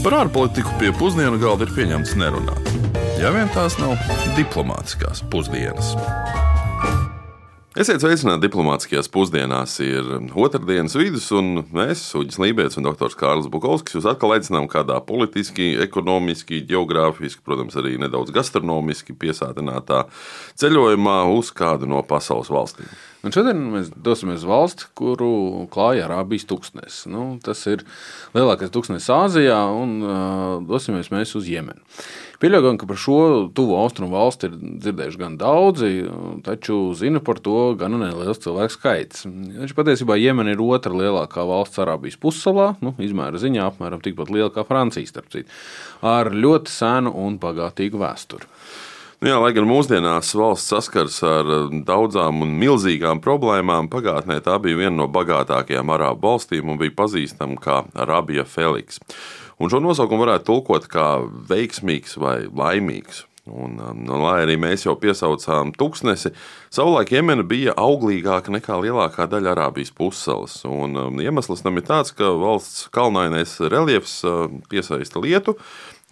Par ārpolitiku pie pusdienu galda ir pieņemts nerunāt. Ja vien tās nav diplomātiskās pusdienas. Esiet sveicināti diplomātiskajās pusdienās. Ir otrdienas vidus, un mēs, Uģis Lībijams un Dr. Kārlis Bukovskis, jūs atkal aicinām kādā politiski, ekonomiski, geogrāfiski, protams, arī nedaudz gastronomiski piesātinātā ceļojumā uz kādu no pasaules valstīm. Un šodien mēs dosimies uz valsti, kuru klāja Arābijas tūkstnesis. Nu, tas ir lielākais tūkstnesis Āzijā, un uh, dosimies mēs uz Jemenu. Pieļaujam, ka par šo tuvu austrumu valsti ir dzirdējuši gan daudzi, taču zina par to gan neliels cilvēku skaits. Viņš patiesībā Jemena ir otra lielākā valsts Arābijas pussalā, nu, izmēra ziņā apmēram tikpat liela kā Francija, starp citu, ar ļoti senu un bagātīgu vēsturi. Nu jā, lai gan mūsdienās valsts saskars ar eh, daudzām un milzīgām problēmām, pagātnē tā bija viena no bagātākajām arābu valstīm un bija pazīstama kā Arabija Feliks. Un šo nosaukumu varētu tulkot kā veiksmīgs vai laimīgs. Un, um, un, lai arī mēs jau piesaucām tūkstnesi, savulaik Jemena bija auglīgāka nekā lielākā daļa Arābijas. Un, um, iemesls tam ir tāds, ka valsts kalnainais reliefs uh, piesaista lietu,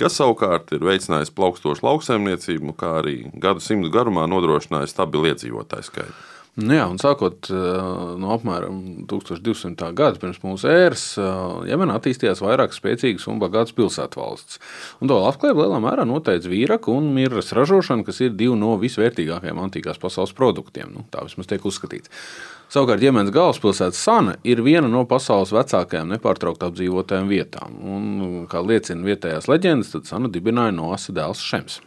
kas savukārt ir veicinājis plaukstošu lauksaimniecību, kā arī gadu simtu garumā nodrošinājis stabilu iedzīvotāju skaitu. Nu jā, un sākot no apmēram 1200. gada pirms mūsu ēras, Jemenā attīstījās vairākas spēcīgas un bagātas pilsētvalsts. Un to labklājību lielā mērā noteica vīraku un mirras ražošana, kas ir divi no visvērtīgākajiem antīkās pasaules produktiem. Nu, tā vismaz tiek uzskatīts. Savukārt Jemenas galvaspilsēta Sana ir viena no pasaules vecākajām nepārtraukti apdzīvotajām vietām. Un, kā liecina vietējās leģendas, tad Sana dibināja no Asa dēls Šems.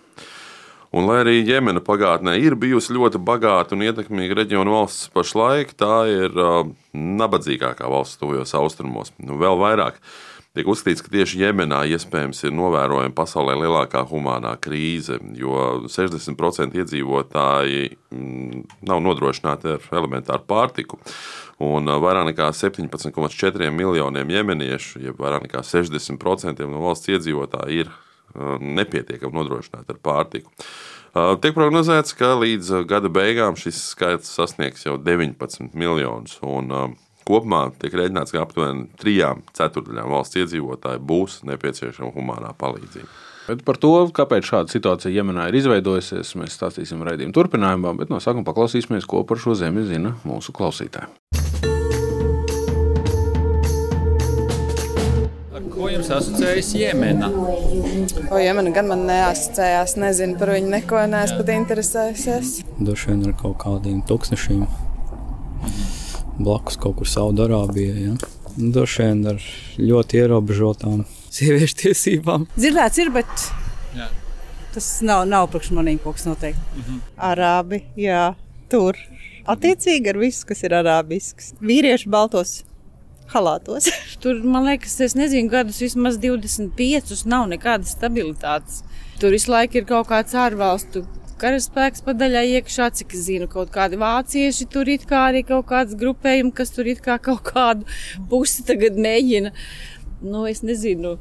Un, lai arī Jemena pagātnē ir bijusi ļoti bagāta un ietekmīga reģiona valsts, pašlaik tā ir uh, nabadzīgākā valsts tuvajos austrumos. Nu, vēl vairāk tiek uzskatīts, ka tieši Jemenā iespējams ir novērojama pasaulē lielākā humanā krīze, jo 60% iedzīvotāji mm, nav nodrošināti ar elementāru pārtiku. Un vairāk nekā 17,4 miljoniem jemeniešu, jeb vairāk nekā 60% no valsts iedzīvotāji ir nepietiekami nodrošināti ar pārtiku. Tiek prognozēts, ka līdz gada beigām šis skaits sasniegs jau 19 miljonus. Kopumā tiek rēķināts, ka aptuveni trijām ceturdaļām valsts iedzīvotāju būs nepieciešama humanā palīdzība. Bet par to, kāpēc šāda situācija Jemenā ir izveidojusies, mēs stāstīsim raidījuma turpinājumā, bet no sākuma paklausīsimies, ko par šo zemi zina mūsu klausītāji. Ko jums asociējas Jemena? O Jemena gan man neasociējās, nezinu par viņu neko, neesmu pat interesējusies. Droši vien ar kaut kādiem tūkstošiem blakus kaut kur Saudārābijā. Ja? Droši vien ar ļoti ierobežotām sieviešu tiesībām. Dzirdēts ir, bet jā. tas nav, nav priekš maniem kaut kas noteikti. Uh -huh. Arābi, jā, tur. Attiecīgi ar visu, kas ir arābisks. Vīrieši baltos halātos. Tur, man liekas, es nezinu, gadus vismaz 25, nav nekādas stabilitātes. Tur visu laiku ir kaut kāds ārvalstu karaspēks padaļā iekšā, cik es zinu, kaut kādi vācieši tur ir kā arī kaut kāds grupējumi, kas tur ir kā kaut kādu pusi tagad mēģina nu, es nezinu,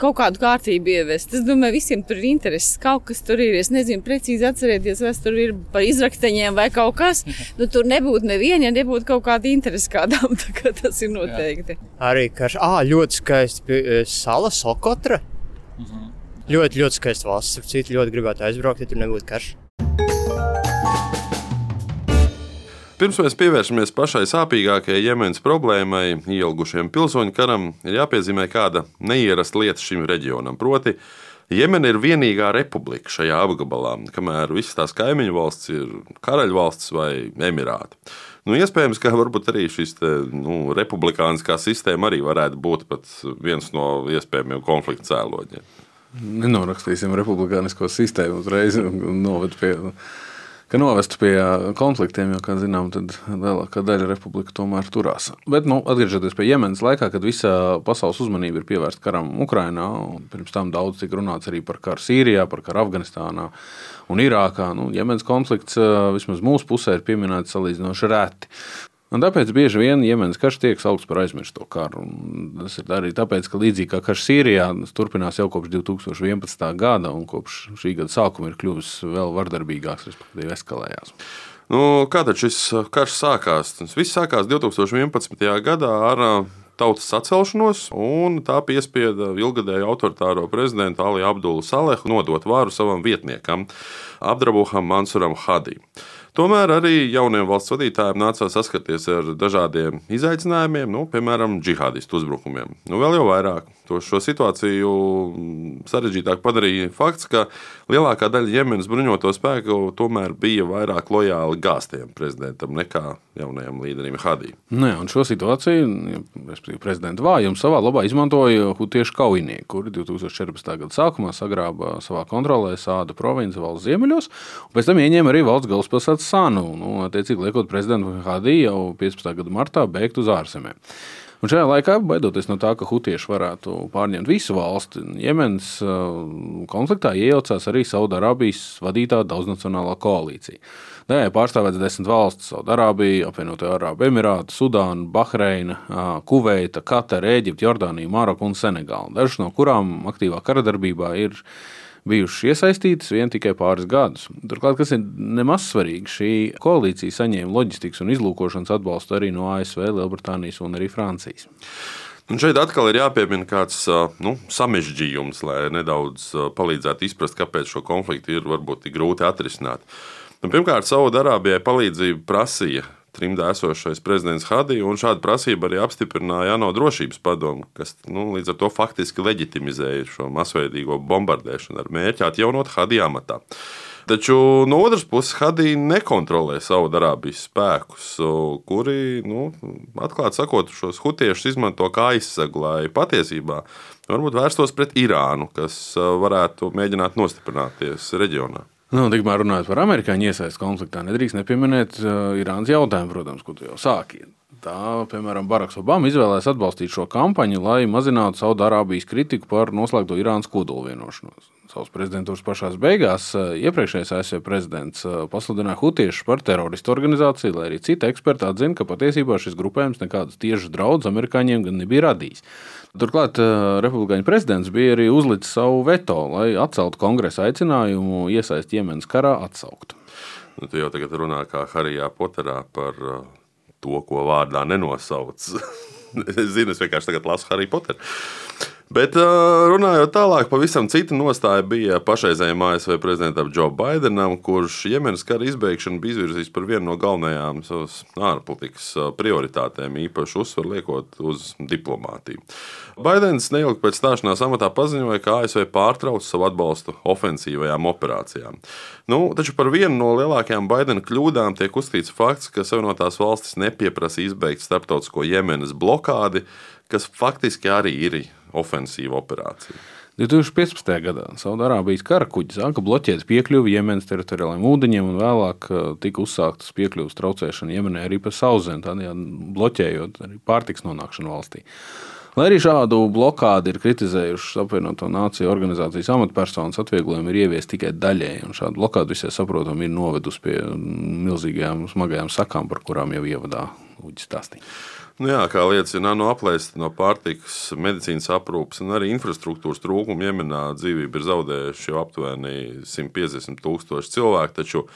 kaut kādu kārtību ieviest. Es domāju, visiem tur ir intereses. Kaut kas tur ir. Es nezinu, precīzi atcerēties, vai tur ir par izrakteņiem vai kaut kas. Nu, tur nebūtu neviena, ja nebūtu kaut kāda interese kādam. Kā tas ir noteikti. Jā. Arī karš. Ah, ļoti skaisti e, sala, Sokotra. Mhm. Ļoti, ļoti skaisti valsts. Citi ļoti gribētu aizbraukt, ja tur nebūtu karš. Pirms mēs pievēršamies pašai sāpīgākajai Jemenas problēmai, ilgušiem pilsoņu karam, ir jāpiezīmē kāda neierasta lieta šim reģionam. Proti, Jemena ir vienīgā republika šajā apgabalā, kamēr visas tās kaimiņu valsts ir karaļvalsts vai emirāti. Nu, iespējams, ka arī šis te, nu, republikāniskā sistēma arī varētu būt viens no iespējamiem konflikta cēloņiem. Nenorakstīsim republikānisko sistēmu uzreiz noved pie ka novestu pie konfliktiem, jo, kā zinām, lielākā daļa republika tomēr turās. Bet, nu, atgriežoties pie Jemenas laikā, kad visa pasaules uzmanība ir pievērsta karam Ukrajinā, un pirms tam daudz tika runāts arī par karu Sīrijā, par karu Afganistānā un Irākā. Nu, Jemenas konflikts vismaz mūsu pusē ir pieminēts salīdzinoši reti. Un tāpēc bieži vien Jemenas karš tiek saukts par aizmirsto karu. Un tas ir arī tāpēc, ka līdzīgi kā karš Sīrijā, tas turpinās jau kopš 2011. gada, un kopš šī gada sākuma ir kļuvis vēl vardarbīgāks, respektīvi, eskalējās. Nu, kā tad šis karš sākās? Tas viss sākās 2011. gadā ar tautas sacelšanos, un tā piespieda ilgadēju autoritāro prezidentu Ali Abdulu Salehu nodot varu savam vietniekam, Abdrabuham Mansuram Hadī. Tomēr arī jauniem valsts vadītājiem nācās saskarties ar dažādiem izaicinājumiem, nu, piemēram, džihādistu uzbrukumiem. Nu, vēl jau vairāk to šo situāciju sarežģītāk padarīja fakts, ka lielākā daļa Jemenas bruņoto spēku tomēr bija vairāk lojāli gāztiem prezidentam nekā jaunajam līderim Hadī. Nu, jā, šo situāciju, respektīvi, prezidenta vājumu savā labā izmantoja hutiešu kaujinieki, kuri 2014. gada sākumā sagrāba savā kontrolē Sāda provinci valsts ziemeļos, un pēc tam ieņēma arī valsts galvaspilsētu Sanu, nu, attiecīgi liekot prezidentu Hadī jau 15. gada martā beigt uz ārzemēm. Un šajā laikā, baidoties no tā, ka hutieši varētu pārņemt visu valsti, Jemenas konfliktā iejaucās arī Saudārābijas vadītā daudznacionālā koalīcija. Tajā pārstāvēts desmit valstis - Saudārābija, apvienotie Arābu Emirāti, Sudāna, Bahreina, Kuveita, Katara, Eģipte, Jordānija, Maroka un Senegāla. Dažas no kurām aktīvā karadarbībā ir bijušas iesaistītas vien tikai pāris gadus. Turklāt, kas ir nemaz svarīgi, šī koalīcija saņēma loģistikas un izlūkošanas atbalstu arī no ASV, Lielbritānijas un arī Francijas. Un šeit atkal ir jāpiemina kāds nu, samežģījums, lai nedaudz palīdzētu izprast, kāpēc šo konfliktu ir varbūt tik grūti atrisināt. Nu, pirmkārt, Saudārābijai palīdzību prasīja trimdā esošais prezidents Hadī, un šādu prasību arī apstiprināja ANO drošības padomu, kas nu, līdz ar to faktiski leģitimizēja šo masveidīgo bombardēšanu ar mērķi atjaunot Hadī amatā. Taču no otras puses, Hadija nekontrolē Saudārābijas spēkus, kuri, nu, atklāti sakot, šos hutiešus izmanto kā aizsegu, lai patiesībā varbūt vērstos pret Irānu, kas varētu mēģināt nostiprināties reģionā. Nu, tikmēr runājot par amerikāņu iesaistu konfliktā, nedrīkst nepieminēt uh, Irānas jautājumu, protams, ko tu jau sāki. Tā, piemēram, Baraks Obama izvēlējās atbalstīt šo kampaņu, lai mazinātu Saudārābijas kritiku par noslēgto Irānas kodola vienošanos. Savas prezidentūras pašās beigās iepriekšējais ASV prezidents pasludināja Hutiešus par teroristu organizāciju, lai arī citi eksperti atzina, ka patiesībā šis grupējums nekādus tiešus draudus amerikāņiem gan nebija radījis. Turklāt republikāņu prezidents bija arī uzlicis savu veto, lai atceltu kongresa aicinājumu iesaist Jemenas karā atsaukt. Nu, tu jau tagad runā kā Harijā Poterā par to, ko vārdā nenosauc. es zinu, es vienkārši lasu Hariju Poteru. Bet runājot tālāk, pavisam cita nostāja bija pašreizējiem ASV prezidentam Joe Bidenam, kurš Jemenas kara izbeigšanu bija izvirzījis par vienu no galvenajām savas ārpolitikas prioritātēm, īpaši uzsvaru liekot uz diplomātiju. Baidens neilgi pēc stāšanās amatā paziņoja, ka ASV pārtrauc savu atbalstu ofensīvajām operācijām. Nu, taču par vienu no lielākajām Baidena kļūdām tiek uzskatīts fakts, ka Savienotās valstis nepieprasa izbeigt starptautisko Jemenas blokādi, kas faktiski arī ir ofensīva operācija. 2015. gadā Saudārābijas kara kuģi sāka bloķēt piekļuvi Jemenas teritoriālajiem ūdeņiem, un vēlāk uh, tika uzsāktas piekļuves traucēšana Jemenē arī pa sauszemi, tādējādi bloķējot arī pārtiks nonākšanu valstī. Lai arī šādu blokādi ir kritizējušas apvienoto nāciju organizācijas amatpersonas, atvieglojumi ir ieviesti tikai daļēji, šāda blokāda visai saprotami ir novedusi pie milzīgajām smagajām sakām, par kurām jau ievadā Uģis stāstīja. Nu jā, kā liecina no aplēsta no pārtikas, medicīnas aprūpes un arī infrastruktūras trūkuma, Jemenā dzīvību ir zaudējuši jau aptuveni 150 tūkstoši cilvēku, taču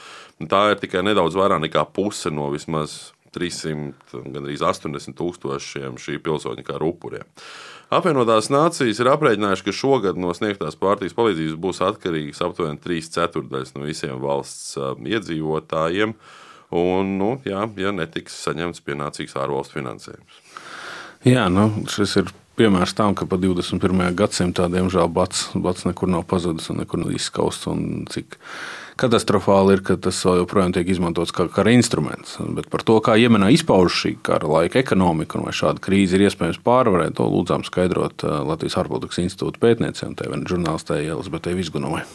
tā ir tikai nedaudz vairāk nekā puse no vismaz 300, gandrīz 80 tūkstošiem šī pilsoņa kara upuriem. Apvienotās nācijas ir aprēķinājuši, ka šogad no sniegtās pārtikas palīdzības būs atkarīgas aptuveni 3 ceturdaļas no visiem valsts iedzīvotājiem. Un, nu, jā, ja netiks saņemts pienācīgs ārvalstu finansējums. Jā, nu, šis ir piemērs tam, ka pa 21. gadsimtā diemžēl bats, bats nekur nav pazudis un nekur nav izskausts. Cik katastrofāli ir, ka tas joprojām tiek izmantots kā kara instruments. Bet par to, kā Jemenā izpaužas šī kara laika ekonomika un vai šāda krīze ir iespējams pārvarēt, to lūdzām skaidrot uh, Latvijas ārpolitikas institūta pētniecei un TV žurnālistē Elisabetei Visgunovai.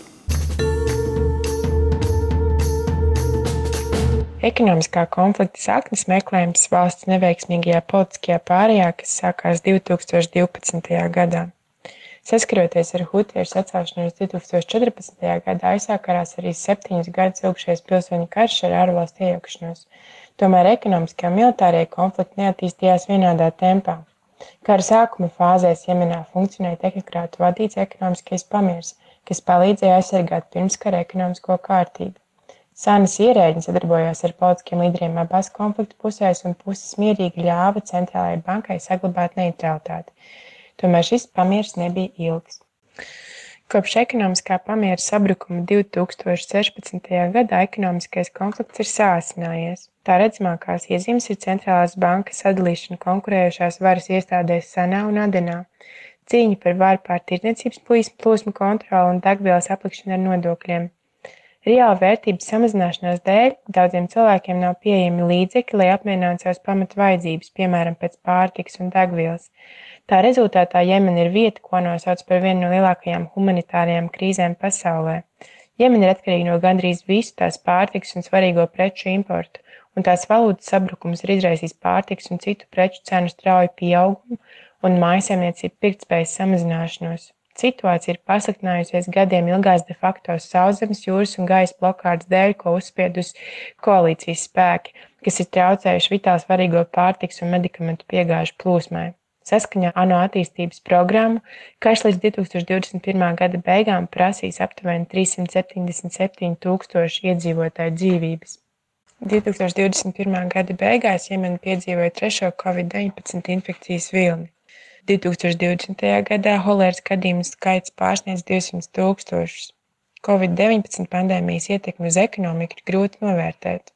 Ekonomiskā konflikta saknes meklējums valsts neveiksmīgajā politiskajā pārējā, kas sākās 2012. gadā. Saskaroties ar hutiešu atcelšanos 2014. gadā, aizsākās arī septiņus gadus ilgšais pilsoņu karš ar ārvalstu iejaukšanos. Tomēr ekonomiskie un militārie konflikti neattīstījās vienādā tempā. Kara sākuma fāzēs Jemenā funkcionēja tehnokrātu vadīts ekonomiskais pamiers, kas palīdzēja aizsargāt pirmskara ekonomisko kārtību. Sānas ierēģi sadarbojās ar politiskiem līderiem abās konflikta pusēs, un puses mierīgi ļāva centrālajai bankai saglabāt neutralitāti. Tomēr šis pamieris nebija ilgs. Kopš ekonomiskā pamiera sabrukuma 2016. gadā ekonomiskais konflikts ir sāsinājies. Tā redzamākās iezīmes ir centrālās bankas sadalīšana konkurējošās varas iestādēs Sanā un Adenā, cīņa par varu pār tirdzniecības plūsmu kontroli un degvielas aplikšana ar nodokļiem. Reāla vērtības samazināšanās dēļ daudziem cilvēkiem nav pieejami līdzekļi, lai apmierinātu savas pamatu vajadzības, piemēram, pēc pārtikas un degvielas. Tā rezultātā Jemena ir vieta, ko nosauc par vienu no lielākajām humanitārajām krīzēm pasaulē. Jemena ir atkarīga no gandrīz visu tās pārtikas un svarīgo preču importu, un tās valūtas sabrukums ir izraisījis pārtikas un citu preču cenu strauju pieaugumu un mājsaimniecību pirktspējas samazināšanos. Situācija ir pasliktinājusies gadiem ilgās de facto sauszemes, jūras un gaisa blokādes dēļ, ko uzspiedusi koalīcijas spēki, kas ir traucējuši vitāli svarīgo pārtiks un medikamentu piegāžu plūsmai. Saskaņā ANO attīstības programmu karš līdz 2021. gada beigām prasīs aptuveni 377 tūkstoši iedzīvotāju dzīvības. 2021. gada beigās Jemena piedzīvoja trešo Covid-19 infekcijas vilni. 2020. gadā holēras gadījumu skaits pārsniedz 200 tūkstošus. Covid-19 pandēmijas ietekmi uz ekonomiku ir grūti novērtēt.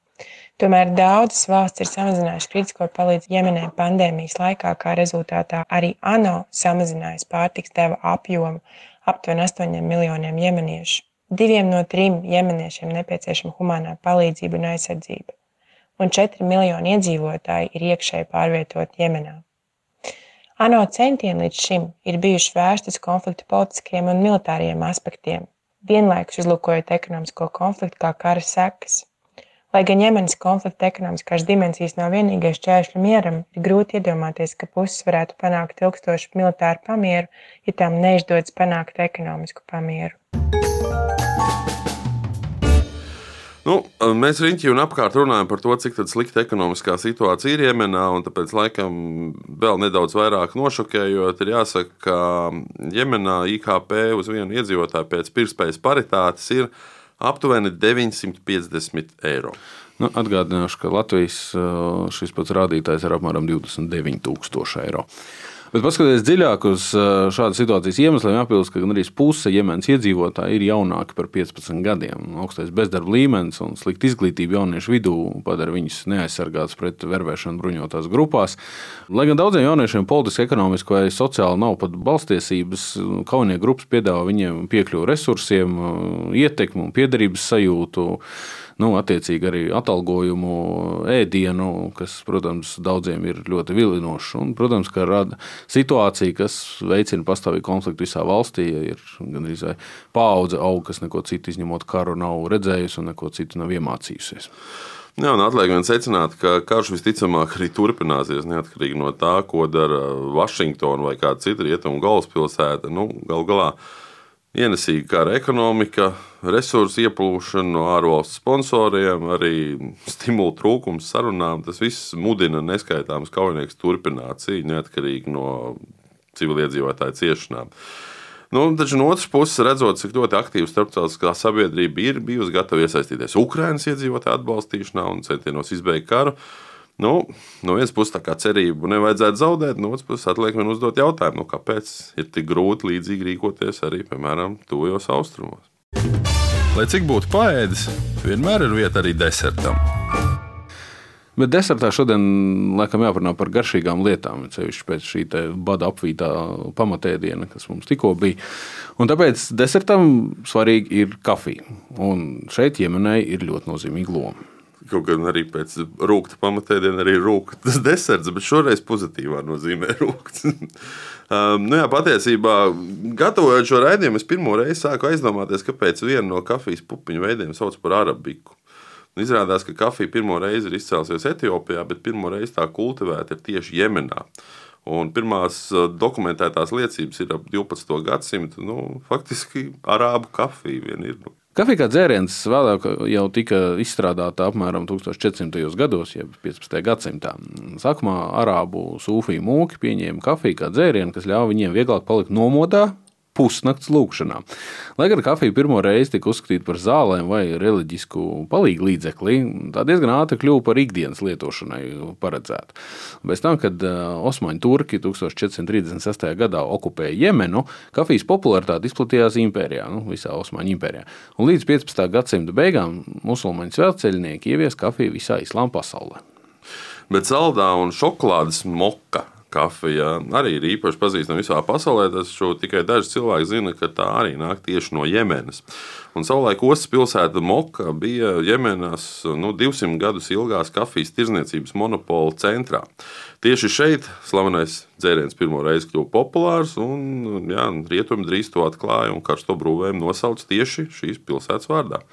Tomēr daudzas valstis ir samazinājušas kritisko palīdzību Jemenē pandēmijas laikā, kā rezultātā arī ANO samazinājis pārtiks deva apjomu aptuveni 8 miljoniem jemeniešu. Diviem no trim jemeniešiem nepieciešama humanā palīdzība un aizsardzība, un 4 miljoni iedzīvotāji ir iekšēji pārvietoti Jemenā. ANO centieni līdz šim ir bijuši vērsti uz konflikta politiskiem un militāriem aspektiem, vienlaikus uzlūkojot ekonomisko konfliktu kā kara sekas. Lai gan Jemenas konflikta ekonomiskās dimensijas nav vienīgais šķēršļi mieram, ir grūti iedomāties, ka puses varētu panākt ilgstošu militāru pamieru, ja tām neizdodas panākt ekonomisku pamieru. Nu, mēs riņķī un apkārt runājam par to, cik slikta ekonomiskā situācija ir Jemenā. Tāpēc, laikam, vēl nedaudz vairāk nošokējot, ir jāsaka, ka Jemenā IKP uz vienu iedzīvotāju pēc pirktspējas paritātes ir aptuveni 950 eiro. Nu, atgādināšu, ka Latvijas šis pats rādītājs ir apmēram 29,000 eiro. Bet paskatieties dziļāk uz šādas situācijas iemesliem, jāpilst, ka gandrīz puse Jemenas iedzīvotāji ir jaunāki par 15 gadiem. Augstais bezdarba līmenis un slikta izglītība jauniešu vidū padara viņus neaizsargātus pret vervēšanu bruņotās grupās. Lai gan daudziem jauniešiem politiski, ekonomiski vai sociāli nav pat balstiesības, kaujinieku grupas piedāvā viņiem piekļuvi resursiem, ietekmi un piederības sajūtu nu, attiecīgi arī atalgojumu, ēdienu, kas, protams, daudziem ir ļoti vilinošs. Un, protams, ka rada situācija, kas veicina pastāvīgu konfliktu visā valstī. Ja ir gandrīz paudze aug, kas neko citu izņemot karu nav redzējusi un neko citu nav iemācījusies. Jā, un atliek vien secināt, ka karš visticamāk arī turpināsies neatkarīgi no tā, ko dara Vašingtona vai kāda cita rietumu galvaspilsēta. Nu, Galu galā ienesīga kara ekonomika, resursu ieplūšana no ārvalstu sponsoriem, arī stimulu trūkums sarunām. Tas viss mudina neskaitāmus kaujiniekus turpināt cīņu neatkarīgi no civiliedzīvotāju ciešanām. Nu, taču no otras puses, redzot, cik ļoti aktīva starptautiskā sabiedrība ir bijusi gatava iesaistīties Ukraiņas iedzīvotāju atbalstīšanā un centienos izbeigt karu, Nu, no vienas puses, tā kā cerību nevajadzētu zaudēt, no otras puses, atliek man uzdot jautājumu, nu, kāpēc ir tik grūti līdzīgi rīkoties arī, piemēram, tuvajos austrumos. Lai cik būtu paēdis, vienmēr ir vieta arī desertam. Bet desertā šodien laikam jāparunā par garšīgām lietām, ceļš pēc šī bada apvītā pamatēdiena, kas mums tikko bija. Un tāpēc desertam svarīgi ir kafija. Un šeit iemenai ir ļoti nozīmīga loma. Kaut gan arī pēc rūkta pamatēdiena arī rūktas deserts, bet šoreiz pozitīvā nozīmē rūkts. um, nu jā, patiesībā, gatavojot šo raidījumu, es pirmo reizi sāku aizdomāties, kāpēc vienu no kafijas pupiņu veidiem sauc par arabiku. Un izrādās, ka kafija pirmo reizi ir izcēlusies Etiopijā, bet pirmo reizi tā kultivēta ir tieši Jemenā. Un pirmās uh, dokumentētās liecības ir ap 12. gadsimtu. Nu, faktiski arābu kafija vien ir. Nu. Kafija kā dzēriens vēlāk jau tika izstrādāta apmēram 1400. gados, jeb 15. gadsimtā. Sākumā arābu sūfiju mūki pieņēma kafiju kā dzērienu, kas ļāva viņiem vieglāk palikt nomodā, pusnakts lūkšanā. Lai gan kafija pirmo reizi tika uzskatīta par zālēm vai reliģisku palīgu līdzekli, tā diezgan ātri kļuva par ikdienas lietošanai paredzētu. Bez tam, kad Osmaņu turki 1436. gadā okupēja Jemenu, kafijas popularitāte izplatījās impērijā, nu, visā Osmaņu impērijā. Un līdz 15. gadsimta beigām musulmaņu svētceļnieki ievies kafiju visā islāma pasaulē. Bet saldā un šokolādes moka kafija arī ir īpaši pazīstama visā pasaulē. Taču tikai daži cilvēki zina, ka tā arī nāk tieši no Jemenas. Un savulaik Ostas pilsēta Moka bija Jemenas nu, 200 gadus ilgās kafijas tirzniecības monopola centrā. Tieši šeit slavenais dzēriens pirmo reizi kļuva populārs, un rietumi drīz to atklāja un karsto brūvējumu nosauca tieši šīs pilsētas vārdā.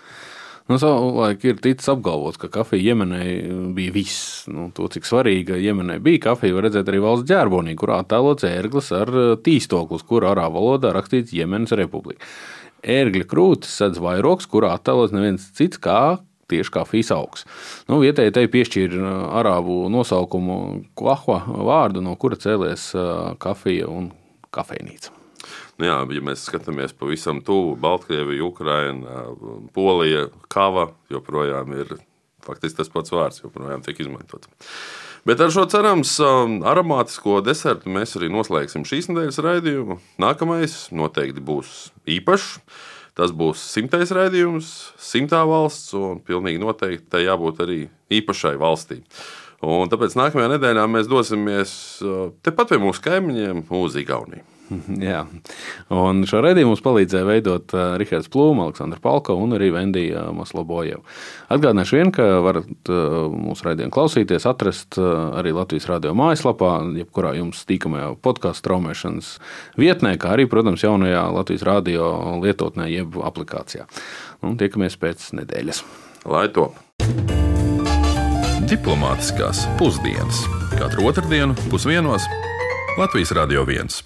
Nu, Savulaik ir ticis apgalvots, ka kafija Jemenē bija viss. Nu, to, cik svarīga Jemenē bija kafija, var redzēt arī valsts ģerbonī, kurā attēlots ērglis ar eh, tīstoklis, kur arābu valodā rakstīts Jemenas republika. Ērgļa krūtis sedz vairoks, kurā attēlots neviens cits kā tieši fīs augs. Nu, vietēji te piešķīra eh, arābu nosaukumu Kuahua vārdu, no kura cēlies eh, kafija un kafejnīca. Nu jā, ja mēs skatāmies pavisam tuvu Baltkrieviju, Ukraina, Polija, Kava joprojām ir faktiski tas pats vārds, joprojām tiek izmantots. Bet ar šo cerams aromātisko desertu mēs arī noslēgsim šīs nedēļas raidījumu. Nākamais noteikti būs īpašs. Tas būs simtais raidījums, simtā valsts, un pilnīgi noteikti tai jābūt arī īpašai valstī. Un tāpēc nākamajā nedēļā mēs dosimies tepat pie mūsu kaimiņiem, uz Igauniju. Jā, un šo redzējumu mums palīdzēja veidot uh, Rahards Plūms, Aleksandrs Palko un arī Vendija Maslobojeva. Atgādināšu vien, ka varat uh, mūsu raidījumu klausīties, atrast uh, arī Latvijas radio mājaslapā, jebkurā jums tīkamajā podkāstu traumēšanas vietnē, kā arī, protams, jaunajā Latvijas radio lietotnē, jeb aplikācijā. Un tiekamies pēc nedēļas. Lai top! Diplomātiskās pusdienas katru otrdienu pusdienos Latvijas Radio 1.